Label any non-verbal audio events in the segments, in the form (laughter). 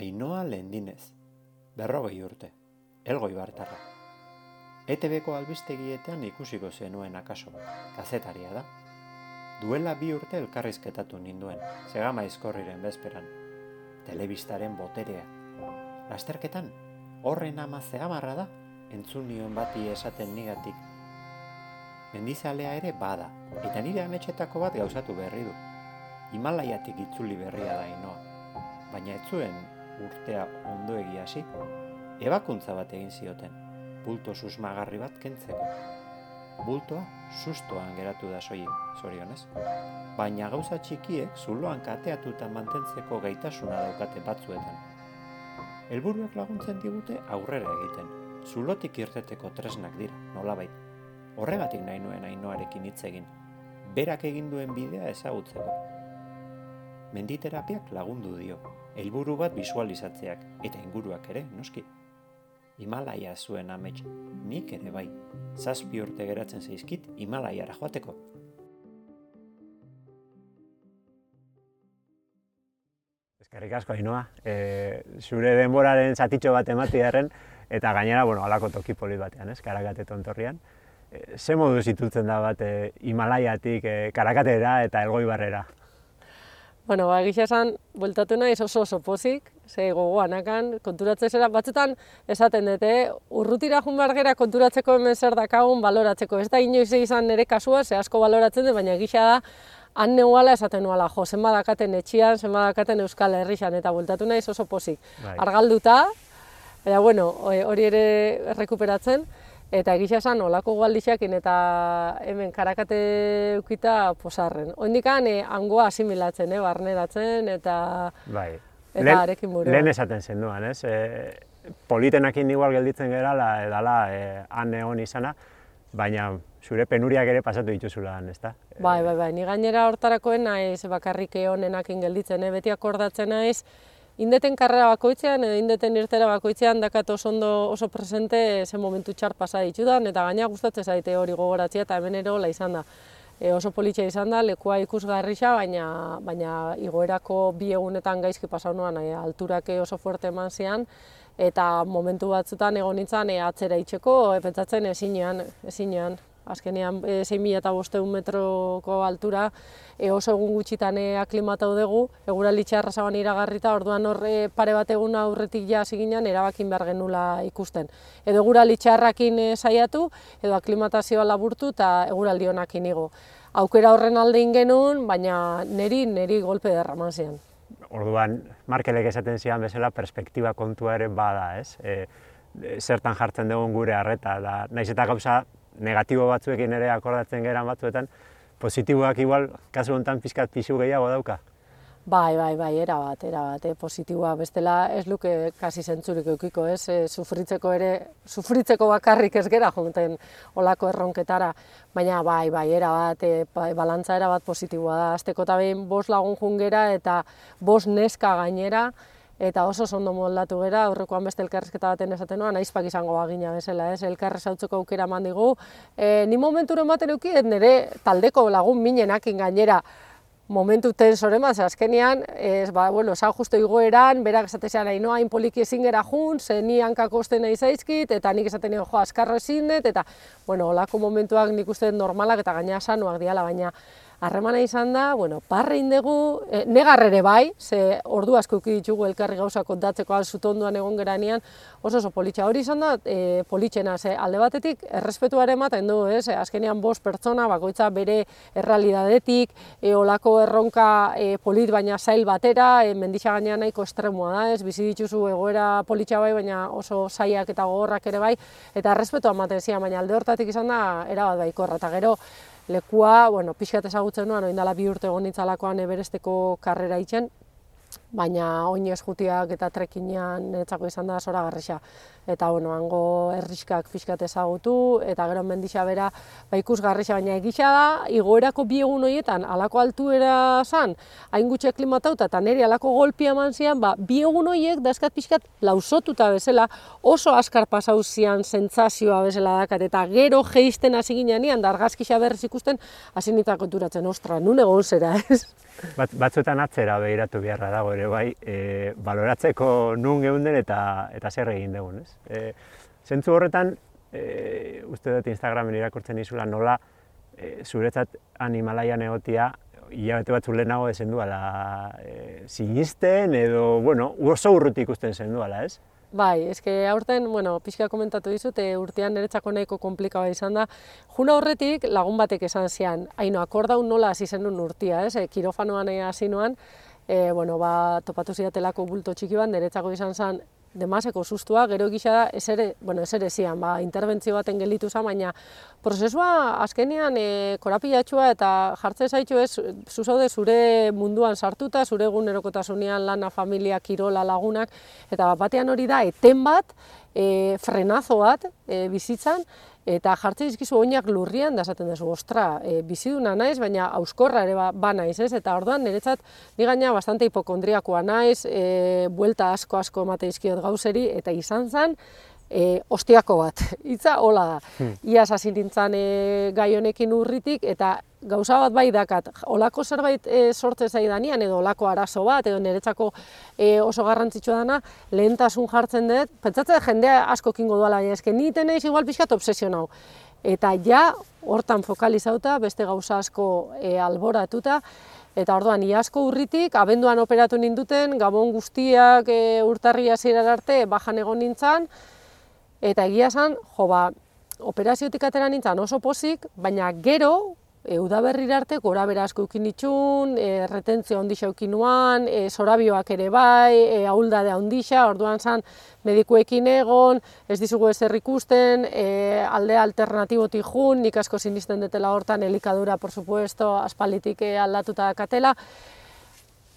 Ainoa lendinez, berrogei urte, elgoi bartarra. ETB-ko albistegietan ikusiko zenuen akaso, kazetaria da. Duela bi urte elkarrizketatu ninduen, segama izkorriren bezperan. Telebistaren boterea. Lasterketan, horren ama zegamarra da, entzun nion bati esaten nigatik. Mendizalea ere bada, eta nire ametxetako bat gauzatu berri du. Himalaiatik itzuli berria da inoa. Baina ez zuen urtea ondo hasi, ebakuntza bat egin zioten, bulto susmagarri bat kentzeko. Bultoa sustoan geratu da soilik, zorionez. Baina gauza txikiek zuloan kateatuta mantentzeko gaitasuna daukate batzuetan. Helburuak laguntzen digute aurrera egiten. Zulotik irteteko tresnak dira, nolabait. Horregatik nahi nuen ainoarekin hitz egin. Berak egin duen bidea ezagutzeko. Menditerapiak lagundu dio, helburu bat visualizatzeak eta inguruak ere, noski. Himalaia zuen amets, nik ere bai. Zazpi urte geratzen zaizkit Himalaiara joateko. Eskerrik asko, Ainoa. E, zure denboraren zatitxo bat emati erren, eta gainera, bueno, alako toki polit batean, ez, karakate tontorrian. E, ze modu zitutzen da bat e, Himalaiatik e, karakatera eta elgoi barrera? Bueno, ba, egia esan, bueltatu naiz oso oso pozik, ze gogoan akan, konturatzen zera, batzutan esaten dute, urrutira jun behar konturatzeko hemen zer dakagun baloratzeko. Ez da inoiz izan nire kasua, ze asko baloratzen dut, baina egisa da, han neuala esaten nuala, jo, zen badakaten etxian, zen badakaten Euskal Herrixan, eta bueltatu naiz oso pozik. Bai. Argalduta, baina bueno, hori ere rekuperatzen, Eta egisa esan, olako gualdixakin eta hemen karakate ukita posarren. Oindikan, eh, angoa asimilatzen, eh, barneratzen, eta, bai. eta Len, arekin buru. Lehen esaten zen duan, ez? E, politenakin igual gelditzen gerala, edala, e, han egon izana, baina zure penuriak ere pasatu dituzula, ez da? Bai, bai, bai, ni gainera hortarakoen naiz bakarrik honenakin gelditzen, eh? beti akordatzen naiz, indeten karrera bakoitzean edo indeten irtera bakoitzean dakat oso ondo oso presente ze momentu txar pasa ditudan eta gaina gustatzen zaite hori gogoratzea eta hemen ere izan da. E, oso politxe izan da, lekua ikusgarrixa, baina, baina igoerako bi egunetan gaizki pasau noan, e, alturak oso fuerte eman zian, eta momentu batzutan egon nintzen e, atzera itxeko, e, pentsatzen ezinean, ezinean, azkenean e, 6.000 metroko altura e, oso egun gutxitan e, aklimatau dugu, egura litxarra zaban iragarrita, orduan horre pare bat egun aurretik ja ziginan erabakin behar genula ikusten. Edo egura litxarrakin e, saiatu, edo aklimatazioa laburtu eta egura lionakin igo. Aukera horren alde genuen, baina neri, neri golpe derraman zian. Orduan, Markelek esaten zian bezala, perspektiba kontua ere bada, ez? E, zertan jartzen dugun gure harreta, da, naiz eta gauza negatibo batzuekin ere akordatzen geran batzuetan, positiboak igual, kasu honetan pizkat pisu gehiago dauka? Bai, bai, bai, era bat, era bat, eh, positiboa. Bestela ez luke kasi zentzurik eukiko, ez? E, sufritzeko ere, sufritzeko bakarrik ez gera jonten olako erronketara. Baina bai, bai, era bat, e, balantza era bat positiboa da. Azteko eta behin bos lagun jungera eta bos neska gainera, eta oso ondo moldatu gera, aurrekoan beste elkarrezketa baten esaten noa, naizpak izango bagina bezala, ez, elkarrez hautzeko aukera eman digu. E, ni momenturen baten euki, nire taldeko lagun minenakin gainera, momentu tensoren bat, azkenean, ez, ba, bueno, zan justo igoeran, berak esatezean nahi noa, inpoliki ezin gera jun, ze ni hankako nahi zaizkit, eta nik esaten jo, askarro ezin eta, bueno, olako momentuak nik uste normalak eta gaina sanuak diala, baina harremana izan da, bueno, parre indegu, e, negar ere bai, ze ordu asko ditugu elkarri gauza kontatzeko alzutonduan egon geranean, oso oso politxa. Hori izan da, e, politxena, ze alde batetik, errespetuare ematen du, ez, azkenean bost pertsona, bakoitza bere errealidadetik, e, olako erronka e, polit baina zail batera, e, menditxa gainean nahiko estremoa da, ez, bizi dituzu egoera politxa bai, baina oso zaiak eta gogorrak ere bai, eta errespetua ematen zian, baina alde hortatik izan da, erabat baikorra, eta gero, lekua, bueno, pixkat ezagutzen nuen, oin dala bi urte egon nintzalakoan eberesteko karrera itzen, baina oinez jutiak eta trekinean netzako izan da zora garrisa. eta bueno, hango erriskak fiskat ezagutu, eta gero mendisa bera ba, ikusgarrisa, baina egisa da, igoerako bi egun horietan, alako altuera zan, hain gutxe klimatauta, eta niri alako golpia eman zian, ba, bi egun horiek dazkat fiskat lausotuta bezala, oso askar pasau zian sentsazioa bezala dakat, eta gero geisten hasi ginean, dargazkisa berriz ikusten, hasi nitako duratzen, ostra, nun egon zera, ez? Bat, batzuetan atzera behiratu beharra dago ere bai, e, baloratzeko nun geunden eta eta zer egin dugun, ez? E, zentzu horretan, e, uste dut Instagramen irakurtzen izula nola e, zuretzat animalaian egotia hilabete batzu lehenago ezen duala e, sinisten edo, bueno, oso urrutik ikusten zen duala, ez? Bai, eske aurten, bueno, pixka komentatu dizut, e, urtean niretzako nahiko komplikaba izan da. Juna horretik lagun batek esan zian, haino, akordaun nola hasi zenun urtia, ez? E, kirofanoan hasi noan, e, bueno, ba, topatu zidatelako bulto txiki bat, niretzako izan zen, demaseko sustua, gero gisa da, ez ere, bueno, ez ere zian, ba, interbentzio baten gelitu zen, baina prozesua azkenean e, korapilatxua eta jartzen zaitu ez, zuzaude zure munduan sartuta, zure egunerokotasunean lana, familia, kirola, lagunak, eta bat batean hori da, eten bat, e, frenazo bat e, bizitzan, eta jartzen dizkizu oinak lurrian da esaten duzu, ostra, e, biziduna naiz, baina auskorra ere ba, ba naiz, ez? Eta orduan niretzat ni gaina bastante hipokondriakoa naiz, e, buelta asko asko emate dizkiot gauzeri eta izan zen e, ostiako bat. (laughs) Hitza hola da. Hmm. Iaz hasi nintzen e, gai honekin urritik eta gauza bat bai dakat, olako zerbait e, sortze zaidanean, edo olako arazo bat, edo niretzako e, oso garrantzitsua dana, lehentasun jartzen dut, pentsatzen jendea asko kingo duela, eske ni teneiz igual pixkat obsesionau. Eta ja, hortan fokalizauta, beste gauza asko e, alboratuta, eta orduan iasko urritik, abenduan operatu ninduten, gabon guztiak e, urtarria zirar arte, bajan egon nintzen, eta egia esan, jo ba, operaziotik atera nintzen oso pozik, baina gero, e, udaberrira arte gora bera asko eukin ditxun, e, retentzio ondisa eukin nuan, e, zorabioak ere bai, e, ahuldadea ondisa, orduan zan medikuekin egon, ez dizugu ezer ikusten, e, alde alternatibotik jun, nik asko sinisten detela hortan, elikadura, por supuesto, aspalitik e, aldatuta katela,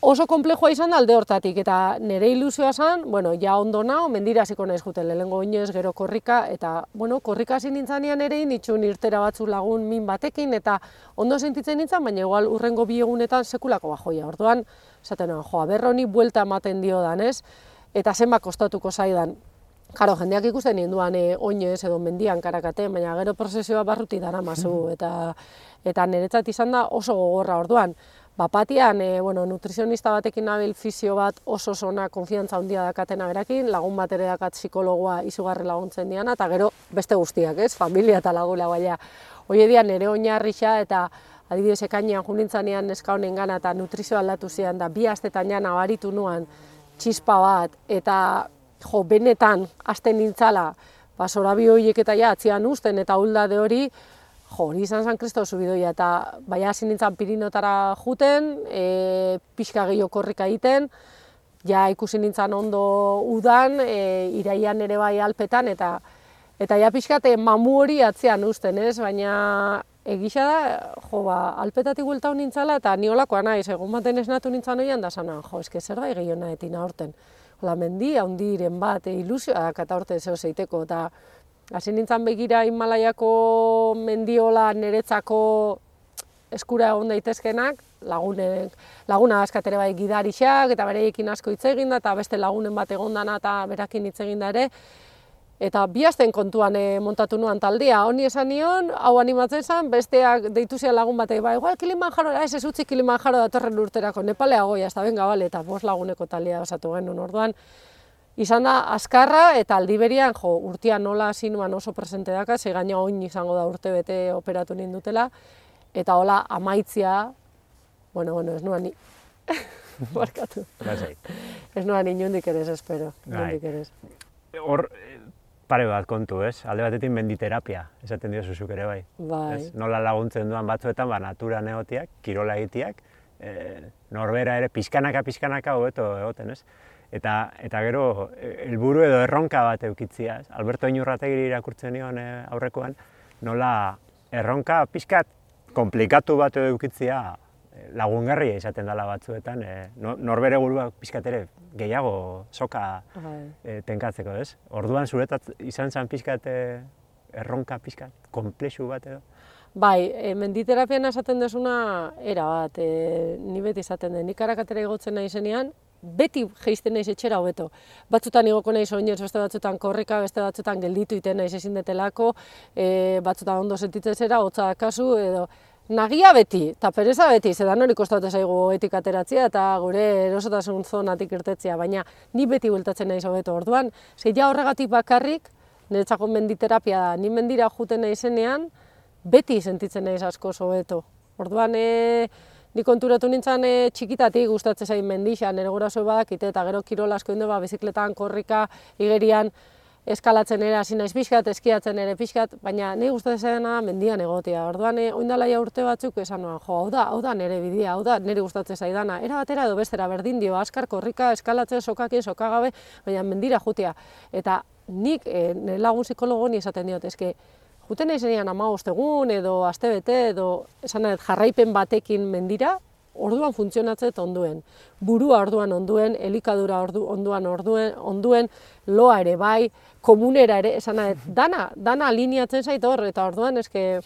oso komplejua izan da alde hortatik, eta nire ilusioa zen, bueno, ja ondo nao, mendira hasiko naiz juten, lehengo inoez gero korrika, eta, bueno, korrika hasi nintzanean ere, nitxun irtera batzu lagun min batekin, eta ondo sentitzen nintzen, baina igual urrengo bi egunetan sekulako bajoia. Orduan, esaten joa, jo, berroni buelta ematen dio dan, ez? Eta zenba kostatuko zaidan. Karo, jendeak ikusten ninduan e, oinez edo mendian karakate, baina gero prozesioa barruti dara mazu, (laughs) eta, eta niretzat izan da oso gogorra orduan. Bapatian, e, bueno, nutrizionista batekin nabil fizio bat oso zona konfiantza handia dakatena berakin, lagun bat ere dakat psikologoa izugarri laguntzen diana, eta gero beste guztiak, ez, familia eta lagula baina. Hoi edian nire oinarrixa eta adibidez ekainean junintzanean neska honen gana eta nutrizio aldatu zian da bi astetan jana abaritu nuan txispa bat eta jo, benetan asten nintzala, ba, zorabi horiek eta ja, atzian usten eta huldade hori, Jo, hori izan zen kristo zubidoia, eta bai hasi nintzen pirinotara juten, e, pixka gehiago korrika egiten, ja ikusi nintzen ondo udan, e, iraian ere bai alpetan, eta eta ja pixkate mamu hori atzean usten, ez? Baina egisa da, jo, ba, alpetatik guelta nintzala, eta ni holakoa naiz, egun baten esnatu nintzen oian, da zanan, jo, eske zer da gehiago nahetin aurten. Hola, mendi, handiren bat, e, ilusioa da, aurten zeo zeiteko, eta Hasi nintzen begira Himalaiako mendiola niretzako eskura egon daitezkenak, lagunek, laguna askatere bai gidarixak eta bereiekin asko hitz egin da, eta beste lagunen bat egon dana eta berakin hitz egin da ere. Eta bi kontuan e, montatu nuan taldea, honi esan nion, hau animatzen zen, besteak deitu zian lagun batek, ba, igual Kilimanjaro, ez ez utzi Kilimanjaro datorren urterako, Nepalea goia, ez da benga, bale, eta bost laguneko taldea osatu genuen orduan izan da azkarra eta aldiberian jo, urtia nola hasi oso presente daka, ze gaina oin izango da urte bete operatu nindutela, eta hola amaitzia, bueno, bueno, ez nuan ni, (laughs) barkatu. ez nuan inundik ere espero, inundik ere Hor, pare bat kontu, ez? Alde batetik menditerapia, esaten dio zuzuk ere bai. Bai. Ez? Nola laguntzen duan batzuetan, ba, natura neotiak, kirola egitiak, e, norbera ere pizkanaka pizkanaka hobeto egoten, ez? Eta eta gero helburu edo erronka bat eukitzia, Alberto Inurrategi irakurtzen nion eh, aurrekoan, nola erronka pixkat komplikatu bat edo eukitzia lagungarria izaten dela batzuetan, e, norbere burua pixkat ere gehiago soka e, tenkatzeko, ez? Orduan zuretat izan zen pixkat erronka pixkat, komplexu bat edo? Bai, e, menditerapian esaten desuna, era bat, e, ni beti izaten den, nik arakatera igotzen nahi zenean, beti geizten naiz etxera hobeto. Batzutan igoko naiz oinez, beste batzutan korrika, beste batzutan gelditu iten naiz ezin detelako, e, batzutan ondo sentitzen zera, hotza kasu, edo nagia beti, eta pereza beti, zedan hori kostatu zaigu etik ateratzea eta gure erosotasun zonatik irtetzea, baina ni beti bultatzen naiz hobeto. Orduan, zeia horregatik bakarrik, niretzako menditerapia da, ni mendira juten naizenean, beti sentitzen naiz asko hobeto. Orduan, e, ni konturatu nintzen e, txikitatik gustatzen zain mendixa, nire guraso badakite eta gero kirola asko indo, ba, bizikletan, korrika, igerian, eskalatzen ere hasi naiz pixkat, eskiatzen ere pixkat, baina ni gustatzen zaidana mendian egotea. Orduan eh, oindalaia urte batzuk esan noan, jo, hau da, hau da nere bidea, hau da nere gustatzen zaidana. Era batera edo bestera berdin dio, askar korrika, eskalatzen, sokakin, sokagabe, baina mendira jutea. Eta nik e, nire lagun psikologo esaten diot, eske Juten nahi zenean ama egun edo astebete edo esan jarraipen batekin mendira, orduan funtzionatzet onduen. Burua orduan onduen, elikadura ordu, onduan orduen, onduen, loa ere bai, komunera ere, esan dana, dana alineatzen zait hor, eta orduan eske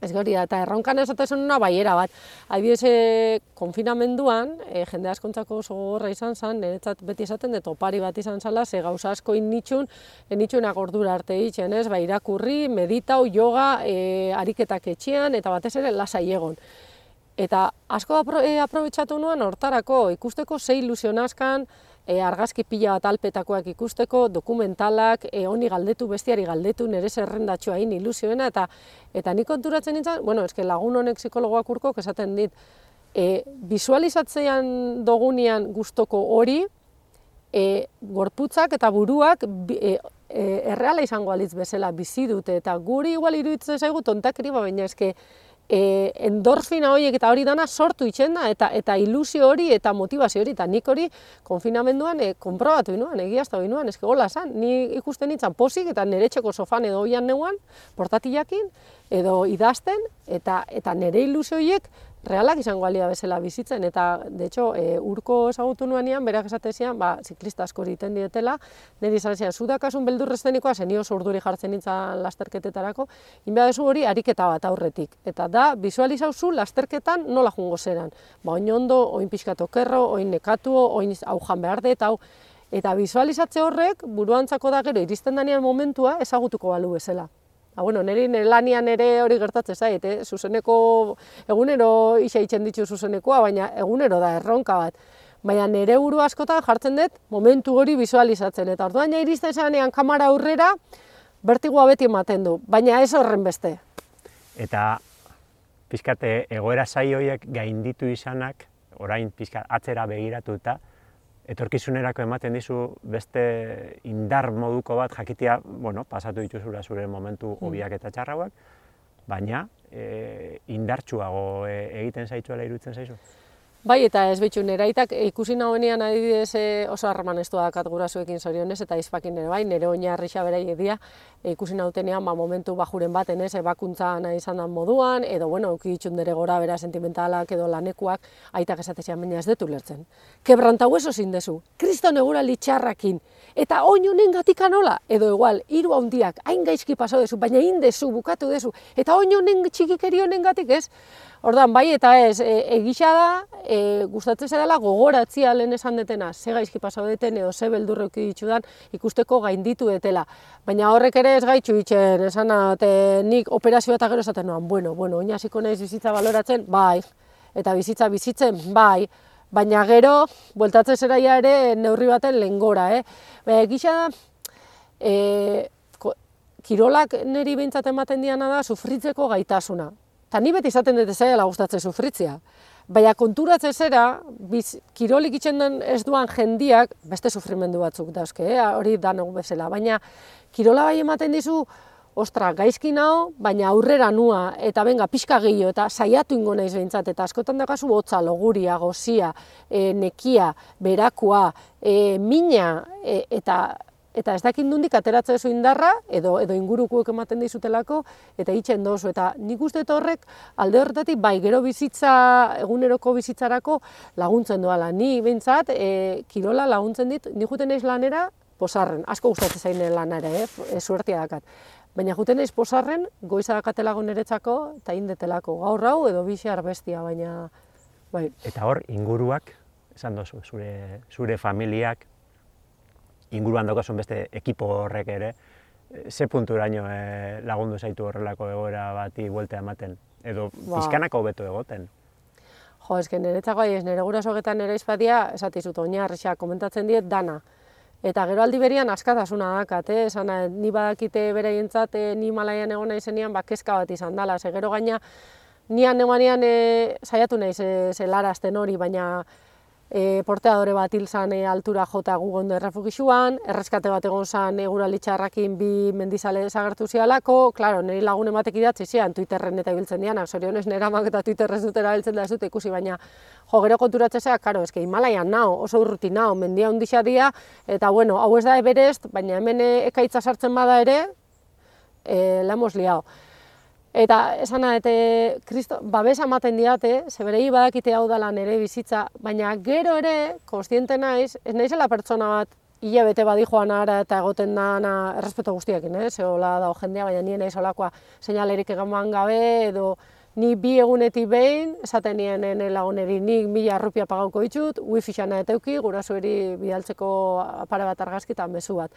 Ez gori da, eta erronkan esaten una baiera bat. Adibidez, e, konfinamenduan, e, jende askontzako oso gorra izan zen, niretzat beti esaten dut opari bat izan zala, ze gauza asko innitxun, innitxunak ordura arte ditzen, ez? Ba, irakurri, meditau, yoga, e, ariketak etxean, eta batez ere lasai egon. Eta asko apro, e, aprobetsatu nuen hortarako, ikusteko ze ilusionazkan, e, argazki pila bat alpetakoak ikusteko, dokumentalak, e, honi galdetu, bestiari galdetu, nire zerrendatxoa hain ilusioena, eta eta nik konturatzen nintzen, bueno, eske lagun honek psikologoak urkok esaten dit, e, visualizatzean dogunian gustoko hori, e, gorputzak eta buruak e, e, erreala izango alitz bezala bizi dute, eta guri igual iruditzen zaigu tontakeri, baina eske, e, endorfina horiek eta hori dana sortu itxen da, eta, eta ilusio hori eta motivazio hori, eta nik hori konfinamenduan e, konprobatu inuan, egiazta hori inuan, eske gola esan, ni ikusten nintzen posik eta nire txeko sofan edo oian neuan, portatilakin, edo idazten, eta, eta nire ilusio horiek realak izango alia bezala bizitzen, eta, de hecho, e, urko ezagutu nuanean, berak esate zian, ba, ziklista asko egiten dietela, nire izan zian, zudakasun beldurreztenikoa, zenio urduri jartzen nintzen lasterketetarako, inbea dezu hori ariketa bat aurretik, eta da, bizualizauzu lasterketan nola jungo zeran, ba, oin ondo, oin pixkat okerro, oin nekatuo, oin aujan behar dut, hau, eta bizualizatze horrek, buruantzako da gero, iristen danean momentua, ezagutuko balu bezala. Ha, ah, bueno, niri lanian ere hori gertatzen zait, eh? zuzeneko egunero isa itzen ditu zuzenekoa, baina egunero da erronka bat. Baina nire uru askotan jartzen dut momentu hori visualizatzen, eta orduan ja iristen zanean kamara aurrera, bertigoa beti ematen du, baina ez horren beste. Eta pizkate egoera sai horiek gainditu izanak, orain pizkat atzera begiratuta, etorkizunerako ematen dizu beste indar moduko bat jakitea, bueno, pasatu dituzula zure momentu mm. hobiak eta txarrauak, baina e, indartsuago e, egiten zaitzuela irutzen zaizu? Bai, eta ez betxu, neraitak ikusi nahoenean adibidez e, oso harraman ez duak gurasoekin zorionez, eta izpakin nire bai, nire oina arrixa berai edia, e, ikusi nahutenean ba, momentu bajuren baten ez, ebakuntza nahi izan dan moduan, edo, bueno, uki dere gora bera sentimentalak edo lanekuak, aitak esatezian baina ez detu lertzen. Kebrantau eso zindezu, kriston egura litxarrakin, eta oin honen gatika nola, edo igual, hiru handiak, hain gaizki paso dezu, baina indezu, bukatu dezu, eta oin honen txikikeri honen gatik ez, Ordan bai eta ez, e, egisa da, e, gustatzen dela gogoratzia lehen esan detena, ze gaizki pasau deten edo ze beldurre ditudan ikusteko gainditu detela. Baina horrek ere ez gaitxu itxen, esan te, nik operazioa eta gero esaten noan, bueno, bueno, oin naiz bizitza baloratzen, bai, eta bizitza bizitzen, bai, baina gero, bueltatzen zeraia ere neurri baten lengora, eh? Baina egisa da, e, kirolak niri behintzat ematen diana da, sufritzeko gaitasuna. Eta ni beti izaten dut zaila gustatzen sufritzea. Baina konturatzen zera, biz, kirolik itxen den ez duan jendiak, beste sufrimendu batzuk dauzke, eh? hori da bezala. Baina kirola bai ematen dizu, ostra, gaizki nao, baina aurrera nua, eta benga, pixka gehiago, eta saiatu ingo naiz behintzat, eta askotan dakazu hotza, loguria, gozia, e, nekia, berakua, e, mina, e, eta eta ez dakit nundik ateratzen zu indarra, edo, edo ingurukuek ematen dizutelako, eta itxen dozu. Eta nik uste horrek alde horretatik, bai, gero bizitza, eguneroko bizitzarako laguntzen doala. Ni behintzat, e, kirola laguntzen dit, ni juten naiz lanera, posarren, asko gustatzen zainen lanare, eh? e, suertia dakat. Baina juten naiz posarren, goiza dakatelago niretzako, eta indetelako. Gaur hau edo bixar bestia, baina... Bai. Eta hor, inguruak, esan dozu, zure, zure familiak, inguruan daukazun beste ekipo horrek ere, ze punturaino e, lagundu zaitu horrelako egoera bati buelta ematen? Edo ba. pizkanako hobeto egoten? Jo, eske niretzako ez nire gurasogetan nire izpatia, esatizut, oinarrixa komentatzen diet dana. Eta gero aldi berian askatasuna dakat, eh? Esan, ni badakite beraientzat, eh, ni malaian egon nahi ba, kezka bat izan dela. Ze gero gaina, nian emanean eh, saiatu nahi ze, ze larazten hori, baina e, porteadore bat hil zan e, altura jota gu errefugixuan, erreskate bat egon zan egurali txarrakin bi mendizale desagertu zialako, klaro, niri lagun ematek idatzi zian, Twitterren eta ibiltzen dianak, zorionez nera mak eta Twitterrez dut erabiltzen da ez dut ikusi, baina jo, gero konturatzen zea, karo, eske Himalaian nao, oso urruti nao, mendia hundixia dia, eta bueno, hau ez da eberest, baina hemen ekaitza sartzen bada ere, e, la hemos liao. Eta esan eta kristo, babesa ematen diate, zeberei badakite hau dela nere bizitza, baina gero ere, konstiente naiz, ez naizela pertsona bat, hile bete badi joan ara eta egoten da errespeto guztiekin, eh? Zeola da jendea, baina nien naiz olakoa seinalerik egan gabe, edo ni bi egunetik behin, esaten nien laguneri, nik mila arrupia pagauko ditut, wifi xana eta euki, gurasoeri bidaltzeko apare bat argazkitan mezu bat.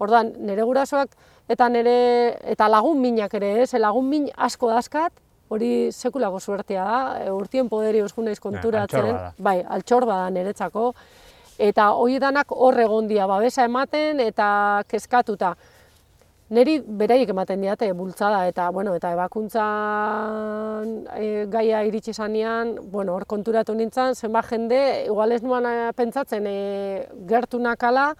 Ordan nire gurasoak eta nire eta lagun minak ere, ez, lagun min asko dazkat, hori sekulako suertea da, e, urtien poderi euskun naiz konturatzen, bai, altxor bada niretzako, eta hori danak hor egondia babesa ematen eta kezkatuta. Neri beraiek ematen diate bultzada eta bueno, eta ebakuntzan e, gaia iritsi zanean, bueno, hor konturatu nintzen, zenba jende, igual ez nuan pentsatzen e, gertu nakala,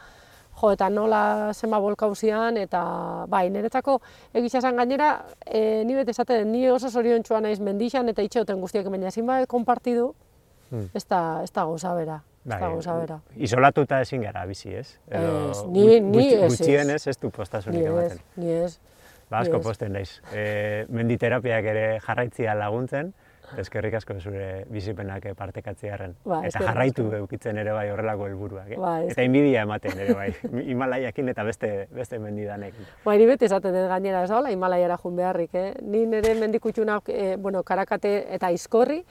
jo, eta nola zenba bolkauzian, eta bai, niretzako egitza gainera, e, ni bete esate, ni oso zorion txuan naiz mendixan eta itxeoten guztiak, baina ezin bai konpartidu, hmm. ez da, ez da gauza bera. Bai, ez da bera. Isolatuta ezin gara bizi, ez? Edo, ez, ni, ni ez, ez. Gutxien ez, ez du postasunik ematen. Ni ez, Ba, asko posten naiz. E, menditerapiak ere jarraitzia laguntzen, Eskerrik asko zure bizipenak partekatzearen. Ba, eta jarraitu edukitzen ere bai horrelako helburuak. Eh? Ba, eta inbidia ematen ere bai, (laughs) Himalaiakin eta beste beste mendidanekin. Ba, ni beti esaten dut gainera ez daula Himalaiara jun beharrik. Eh? Ni nire mendikutxunak, eh, bueno, karakate eta izkorri,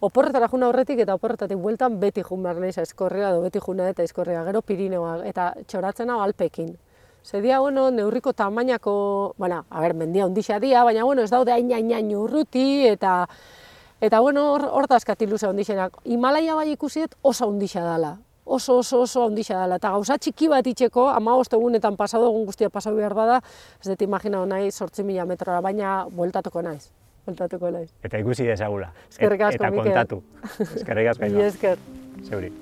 oporretara juna horretik eta oporretatik bueltan beti jun behar nahiz eskorria, edo beti juna eta izkorria, gero Pirineoa, eta txoratzen hau alpekin. Zedia, bueno, neurriko tamainako, bueno, a ber, mendia ondixa dia, baina, bueno, ez daude hain hain hain urruti, eta Eta bueno, hor, hor da eskati luze ondixenak. Himalaia bai ikusiet oso ondixa dela. Oso, oso, oso ondixa dela. Eta gauza txiki bat itxeko, ama egunetan pasado egun guztia pasau behar bada, ez dut imagina nahi sortzi mila metrora, baina bueltatuko naiz. Bueltatuko naiz. Eta ikusi desagula. Eskerrik asko, Eta kontatu. Eskerrik asko. (laughs) Esker. Zeuri.